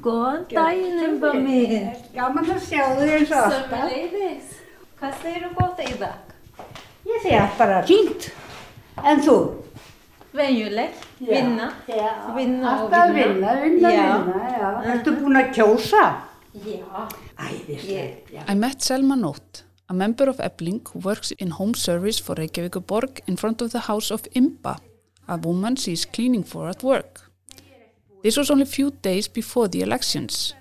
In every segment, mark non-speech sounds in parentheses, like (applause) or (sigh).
Góðan daginn, umba mín. Gaman að sjá þig eins og alltaf. Sömuleiðis. Hvað segir þú gott í dag? Ég segi allt bara fínt. En þú? Venjuleg, vinna. Já, Vinna og alltaf vinna. vinna, vinna, Já. vinna, já. Ertu búin að kjósa? Já. Æðislegt, já. I met Selma Nótt, a member of Ebling who works in home service for Reykjavíkuborg in front of the house of Imba, a woman she is cleaning for at work. This was only a few days before the elections.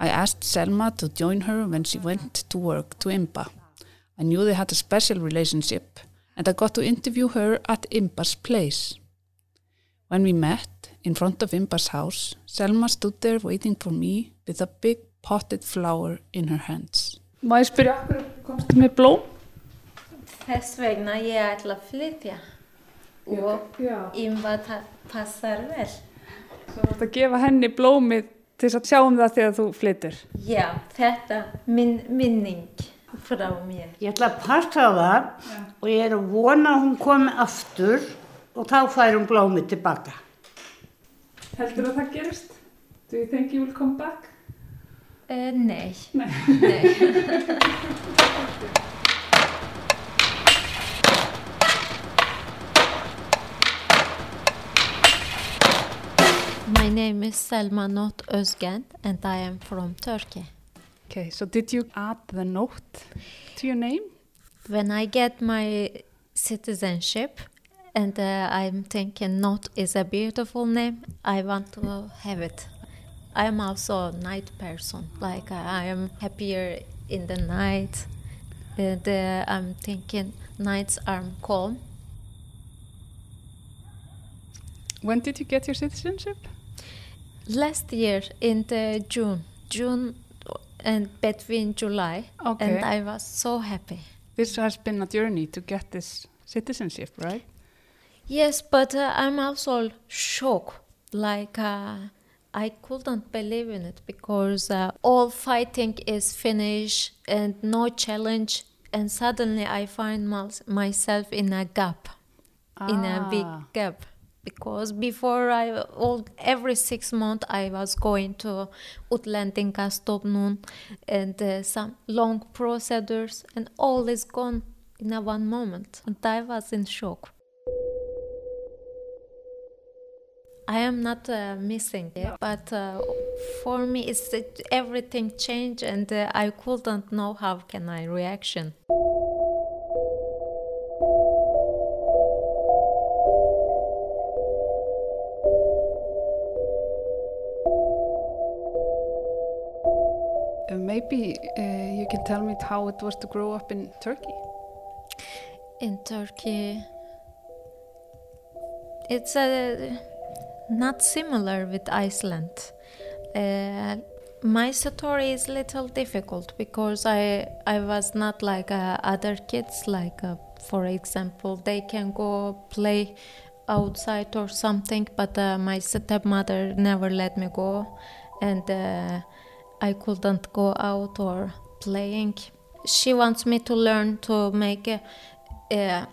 I asked Selma to join her when she went to work to Imba. I knew they had a special relationship and I got to interview her at Imba's place. When we met in front of Imba's house, Selma stood there waiting for me with a big potted flower in her hands. Má ég spyrja okkur, komstu með blóm? Þess vegna ég ætla að flytja. Og Já. ymba passar vel. Þú ert að gefa henni blómið til þess að sjá um það þegar þú flyttir. Já, þetta minn, minning frá mér. Ég ætla að passa það og ég er að vona að hún komi aftur og þá fær hún blómið tilbaka. Heldur að það gerist? Do you think you will come back? Uh, nei. Nei. (laughs) My name is Selma Nótt Özgen and I am from Turkey. Okay, so did you add the Nótt to your name? When I get my citizenship and uh, I'm thinking Nótt is a beautiful name, I want to have it. I am also a night person, like uh, I am happier in the night and uh, I'm thinking nights are calm. When did you get your citizenship? Last year in the June, June and between July, Okay. and I was so happy. This has been a journey to get this citizenship, right? Yes, but uh, I'm also shocked. Like uh, I couldn't believe in it because uh, all fighting is finished and no challenge, and suddenly I find mys- myself in a gap, in a big Ah. gap. Because before I all every six months I was going to Útlendingastofnun and uh, some long procedures, and all is gone in a one moment, and I was in shock. I am not uh, missing it, but uh, for me, it's it, everything changed, and uh, I couldn't know how can I reaction. Maybe uh, you can tell me how it was to grow up in Turkey. In Turkey, it's uh, not similar with Iceland. Uh, my story is a little difficult because I I was not like uh, other kids. Like uh, for example, they can go play outside or something, but uh, my stepmother never let me go, and I couldn't go out or playing. She wants me to learn to make. Uh, uh,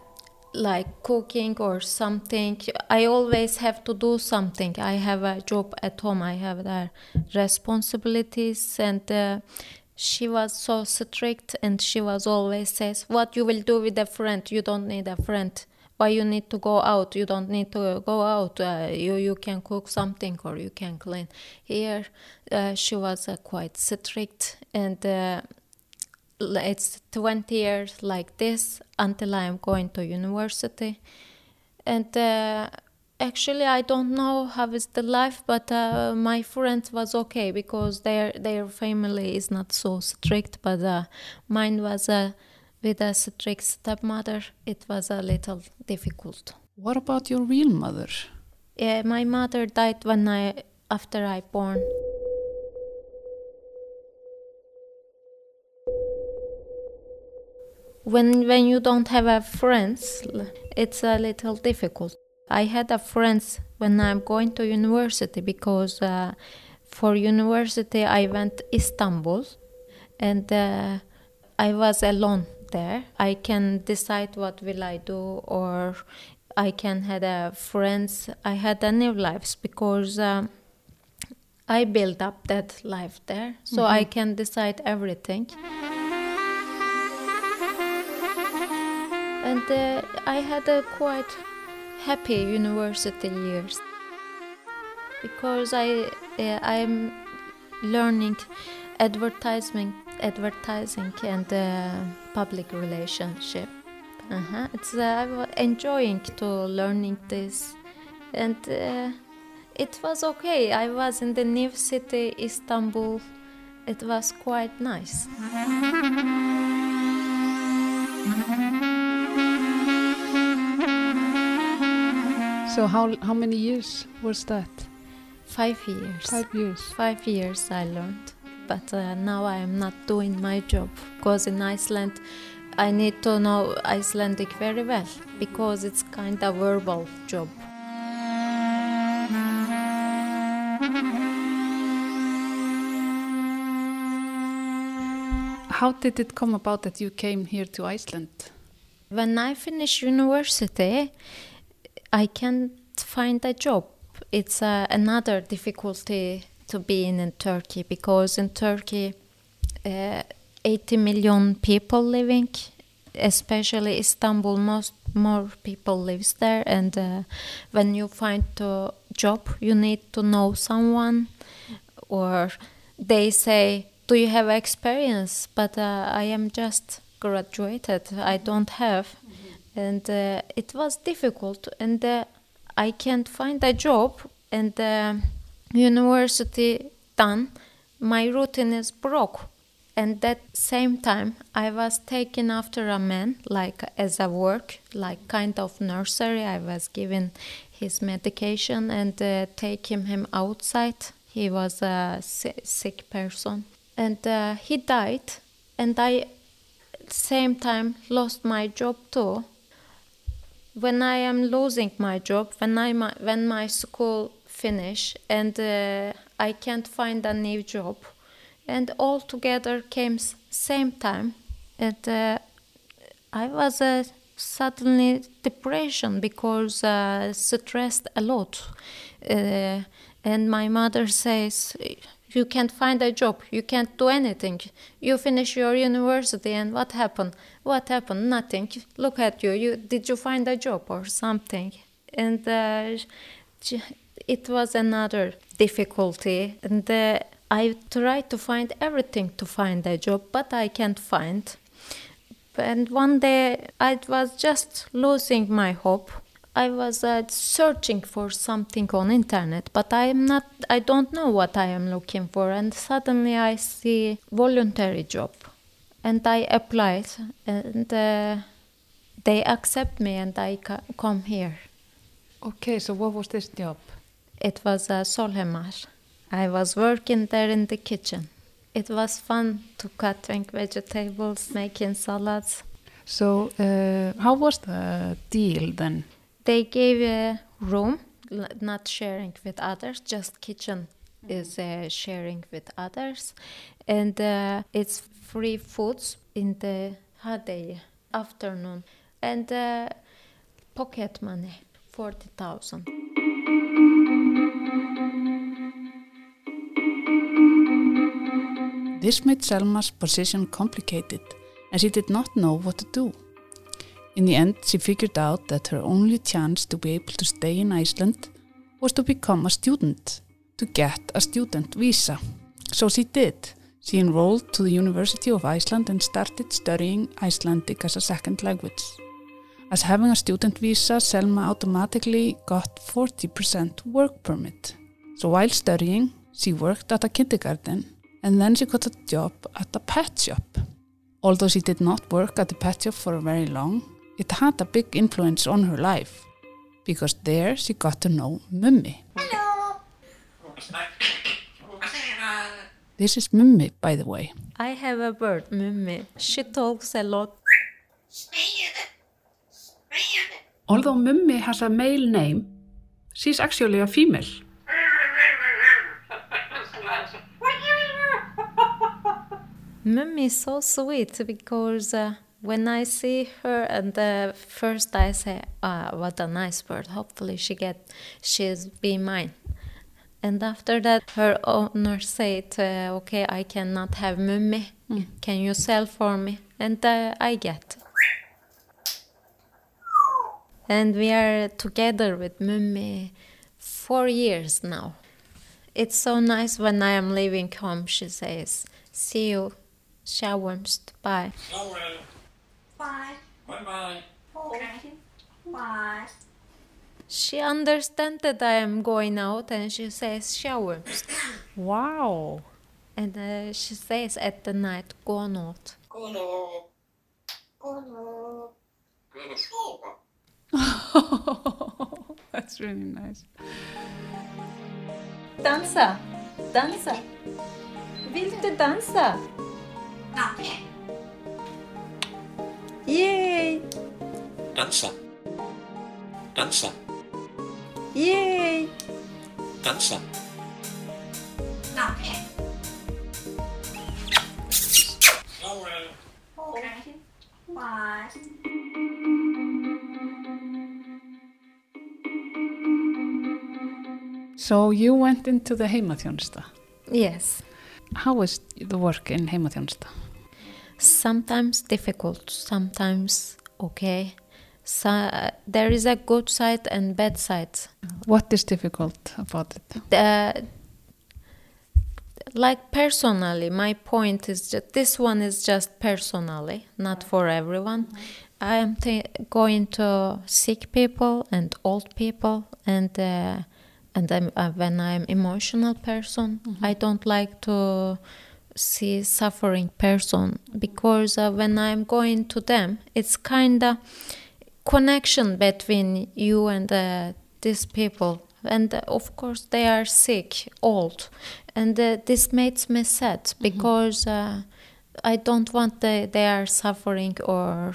like cooking or something i always have to do something i have a job at home i have the responsibilities and uh, she was so strict and she was always says what you will do with a friend you don't need a friend why you need to go out. You don't need to go out. Uh, you you can cook something or you can clean. Here uh, she was uh, quite strict and uh, it's 20 years like this until I am going to university. And uh, actually, I don't know how is the life, but uh, my friend was okay because their their family is not so strict, but uh, mine was uh, with a strict stepmother. It was a little difficult. What about your real mother? Yeah, my mother died when I after I born. When when you don't have a friends, it's a little difficult. I had a friends when I'm going to university because uh, for university I went Istanbul, and uh, I was alone there. I can decide what will I do or I can had a friends. I had a new lives because um, I built up that life there, so I can decide everything. And uh, I had a quite happy university years because I uh, I'm learning advertising, advertising and uh, public relationship. Uh-huh. It's uh, I'm enjoying to learning this, and uh, it was okay. I was in the new city, Istanbul. It was quite nice. So how how many years was that? Five years. Five years. Five years I learned, but uh, now I am not doing my job because in Iceland I need to know Icelandic very well because it's kind of verbal job. How did it come about that you came here to Iceland? When I finish university, I can't find a job. It's uh, another difficulty to be in, Turkey because in Turkey, uh, 80 million people living, especially Istanbul, most more people lives there. And uh, when you find a job, you need to know someone, or they say, "Do you have experience?" But uh, I am just graduated. I don't have, and uh, it was difficult. And uh, I can't find a job, and the university done. My routine is broke. And that same time i was taken after a man like as a work like kind of nursery. I was given his medication and uh, taking him outside. He was a sick person. And uh, he died. And i same time lost my job too. When i am losing my job when i when my school finish and uh, i can't find a new job. And all together came same time and uh, i was uh, suddenly depression because uh, stressed a lot. Uh, and my mother says you can't find a job. You can't do anything. You finish your university and what happened? What happened? Nothing. Look at you. You did you find a job or something? And uh, it was another difficulty and uh, i tried to find everything to find a job but i can't find. And one day i was just losing my hope. I was uh, searching for something on internet but i am not i don't know what i am looking for and suddenly i see voluntary job. And i applied and uh, they accept me and i come here. Okay, so what was this job? It was a Sólheimar. I was working there in the kitchen. It was fun to cutting vegetables, making salads. So uh, how was the deal then? They gave a room, not sharing with others, just kitchen is uh, sharing with others. And uh, it's free foods in the holiday afternoon. And uh, pocket money, 40,000. This made Selma's position complicated and she did not know what to do. In the end, she figured out that her only chance to be able to stay in Iceland was to become a student, to get a student visa. So she did. She enrolled to the University of Iceland and started studying Icelandic as a second language. As having a student visa, Selma automatically got 40% work permit. So while studying, she worked at a kindergarten and then she got a job at a pet shop. Although she did not work at the pet shop for very long, it had a big influence on her life because there she got to know Mummi. This is Mummi, by the way. I have a bird, Mummi. She talks a lot. Although Mummy has a male name, she's actually a female. Mummi is so sweet because uh, when I see her and uh, first I say, ah, what a nice bird. Hopefully she get, she's be mine. And after that, her owner said, uh, "Okay, I cannot have Mummi. Can you sell for me?" And uh, I get. And we are together with Mummi four years now. It's so nice when I am leaving home. She says, "See you, Schaumst. Bye." Bye. Bye bye. Okay. Bye. She understands that I am going out, and she says, "Schaumst." (coughs) Wow. And uh, she says at the night, go not." Gå nu. Gå nu. Gå nu. That's really nice. Dansa! Dansa! Vill du dansa? Anche. Yay! Danza. Danza. Yay! Danza. Anche. Alright. Okay. Bye. So you went into the heimathjónusta? Yes. How is the work in heimaþjónusta? Sometimes difficult, sometimes okay. So, there is a good side and bad side. What is difficult about it? The, like personally, my point is that this one is just personally, not for everyone. I am going to sick people and old people, and uh, and I'm, uh, when I'm emotional person, I don't like to see suffering person because uh, when I'm going to them, it's kind of connection between you and uh, these people. And uh, of course they are sick old. And uh, this makes me sad because uh, i don't want the, they are suffering or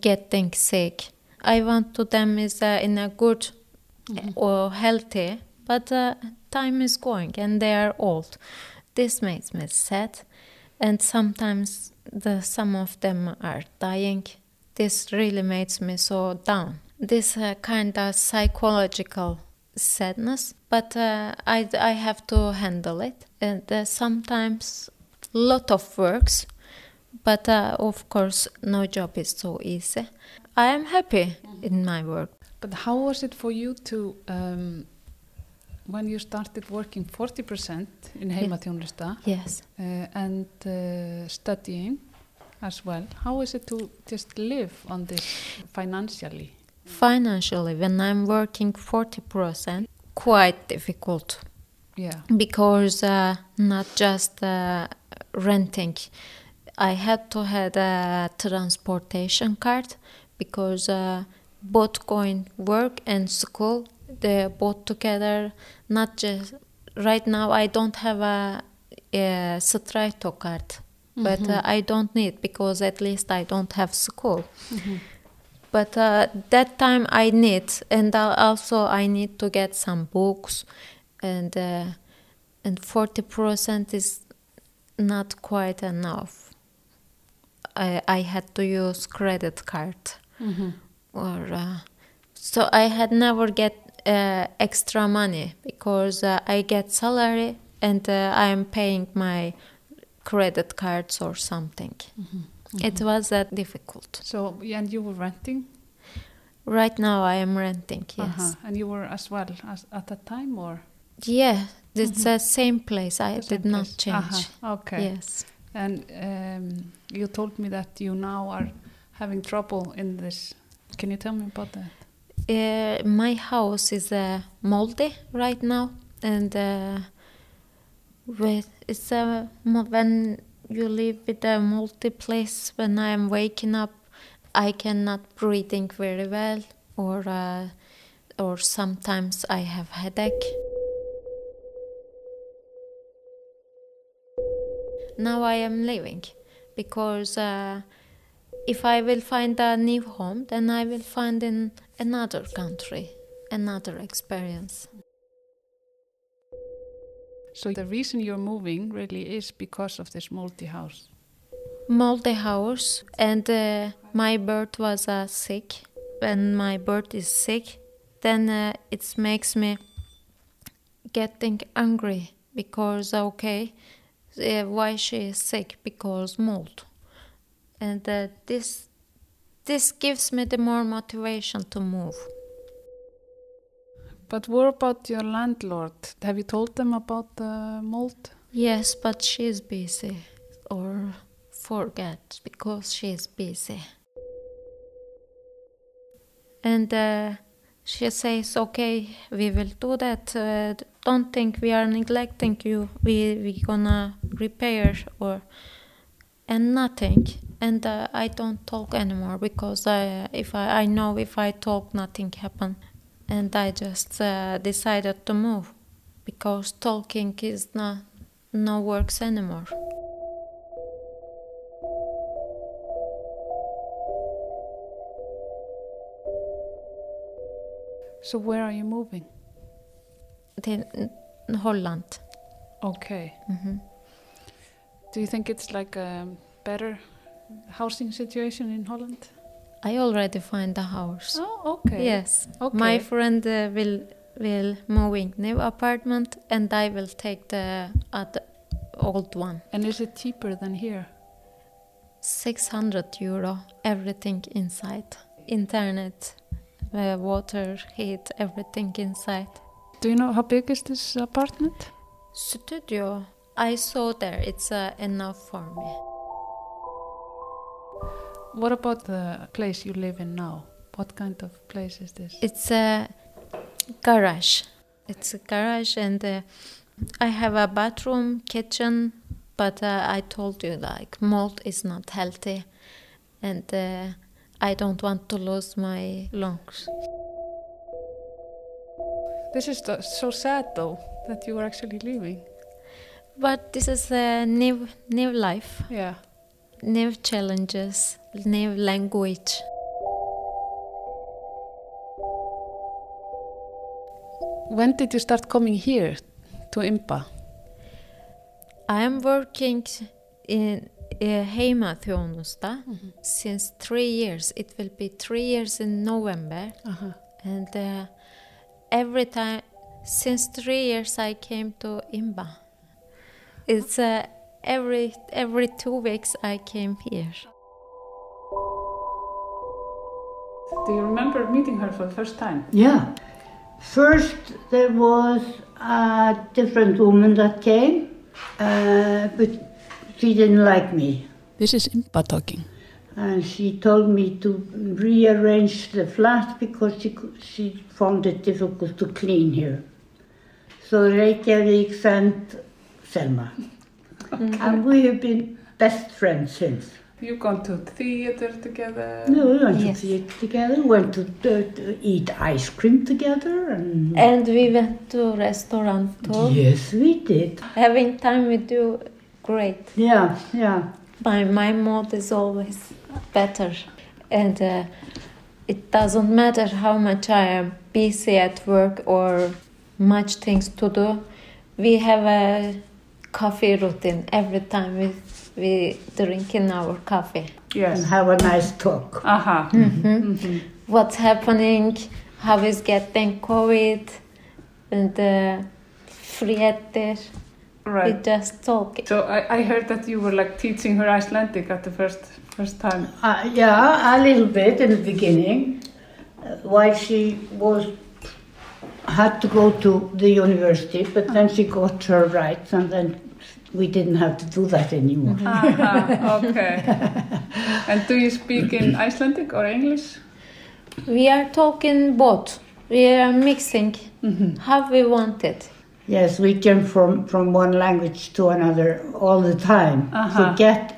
getting sick. I want to them is uh, in a good or healthy but uh, time is going and they are old. This makes me sad and sometimes the some of them are dying. This really makes me so down. This uh, kind of psychological sadness but uh, I, I have to handle it. And uh, sometimes lot of works but uh, of course no job is so easy. I am happy in my work But how was it for you to, um, when you started working 40% in heimaþjónusta yes uh, and uh, studying as well, how is it to just live on this financially? financially when i'm working 40% quite difficult Yeah. because uh, not just uh, renting i had to have a transportation card because uh, both going work and school they both together not just right now i don't have a, a Strætó card but uh, i don't need because at least i don't have school. But uh, that time I need, and also I need to get some books, and uh, and forty percent is not quite enough. I I had to use credit card, or uh, so I had never get uh, extra money because uh, I get salary and uh, I am paying my credit cards or something. It was uh, difficult. So, and you were renting? Right now I am renting, yes. Uh-huh. And you were as well as at that time or? Yeah, it's the same place. I same did not place? change. Uh-huh. Okay. Yes. And um, you told me that you now are having trouble in this. Can you tell me about that? Uh, my house is uh, moldy right now, and uh, with it's mo- when you live with a moldy place. When I am waking up, I cannot breathing very well, or uh, or sometimes I have headache. Now I am leaving because uh, if I will find a new home, then I will find in another country, another experience. So the reason you're moving really is because of this multi house. Multi house, and uh, my bird was uh, sick. When my bird is sick, then uh, it makes me getting angry because okay, uh, why she is sick because mold, and uh, this this gives me the more motivation to move. But what about your landlord? Have you told them about the mold? Yes, but she's busy or forget because she's busy. And uh, she says, okay, we will do that. Uh, don't think we are neglecting you. We we gonna repair or and nothing. And uh, I don't talk anymore because I if I, I know if I talk, nothing happen. And I just uh, decided to move because talking is not no works anymore. So where are you moving? Till Holland. Okay. Mhm. Do you think it's like a better housing situation in Holland? I already find a house. Oh, okay. Yes. Okay. My friend uh, will will moving new apartment and I will take the other old one. And is it cheaper than here? 600 euro everything inside. Internet, uh, water, heat, everything inside. Do you know how big is this apartment? Studio. I saw there. It's uh, enough for me. What about the place you live in now? What kind of place is this? It's a garage. It's a garage, and uh, I have a bathroom, kitchen. But uh, I told you, like mold is not healthy, and uh, I don't want to lose my lungs. This is so sad though that you are actually leaving. But this is a new new life, Yeah. New challenges, new language. When did you start coming here to Imba? I am working in uh, heimaþjónusta since three years. It will be three years in November. Uh-huh. And uh, every time, since three years, I came to Imba. It's uh, every every two weeks I came here. Do you remember meeting her for the first time? Yeah. First, there was a different woman that came, uh, but she didn't like me. This is Imba talking. And she told me to rearrange the flat because she, she found it difficult to clean here. So Reykjavik sent Selma. And we have been best friends since. You've gone to theater together. No, we went Yes. to theater together, We went to, to, to eat ice cream together, and And we went to restaurant too. yes, we did. Having time with you, great. Yeah, yeah. My my mood is always better, and uh, it doesn't matter how much I am busy at work or much things to do. We have a coffee routine every time we we drink in our coffee. And Yes. have a nice talk. Aha. What's happening? How is getting COVID? And uh, Friettir. We Right. just talk. So I, I heard that you were like teaching her Icelandic at the first first time. Uh, yeah, a little bit in the beginning, uh, while she was had to go to the university, but then she got her rights, and then we didn't have to do that anymore. (laughs) Aha, okay. and do you speak in Icelandic or English? We are talking both. We are mixing how we want it. Yes, we jump from from one language to another all the time. Uh-huh. Forget.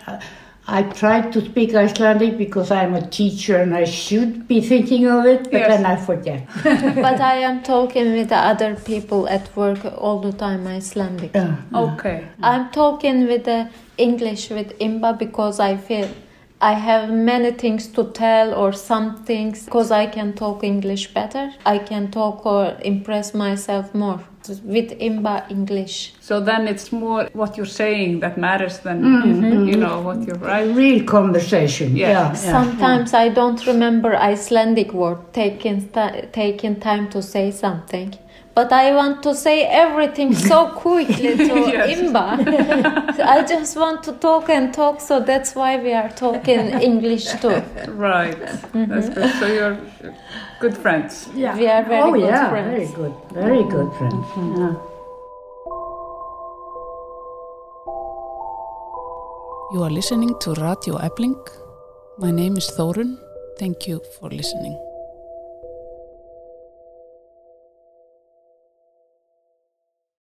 Uh, I try to speak Icelandic because I'm a teacher and I should be thinking of it, but Yes. then I forget. (laughs) but I am talking with the other people at work all the time Icelandic. Yeah. Okay. I'm talking with the English with Imba because I feel I have many things to tell or some things because I can talk English better. I can talk or impress myself more. with Imba English. So then it's more what you're saying that matters than Mm-hmm. you know what you're right. Real conversation. Yeah. Yeah. yeah. Sometimes I don't remember Icelandic word, taking, sta- taking time to say something. But I want to say everything so (laughs) quickly to Yes. Imba. (laughs) I just want to talk and talk, so that's why we are talking (laughs) English too. Right. Mm-hmm. That's good. So you're good friends. Yeah. We are very oh, good yeah, friends. very good. Very good friends. Yeah. You are listening to Radio Efling. My name is Thorun. Thank you for listening.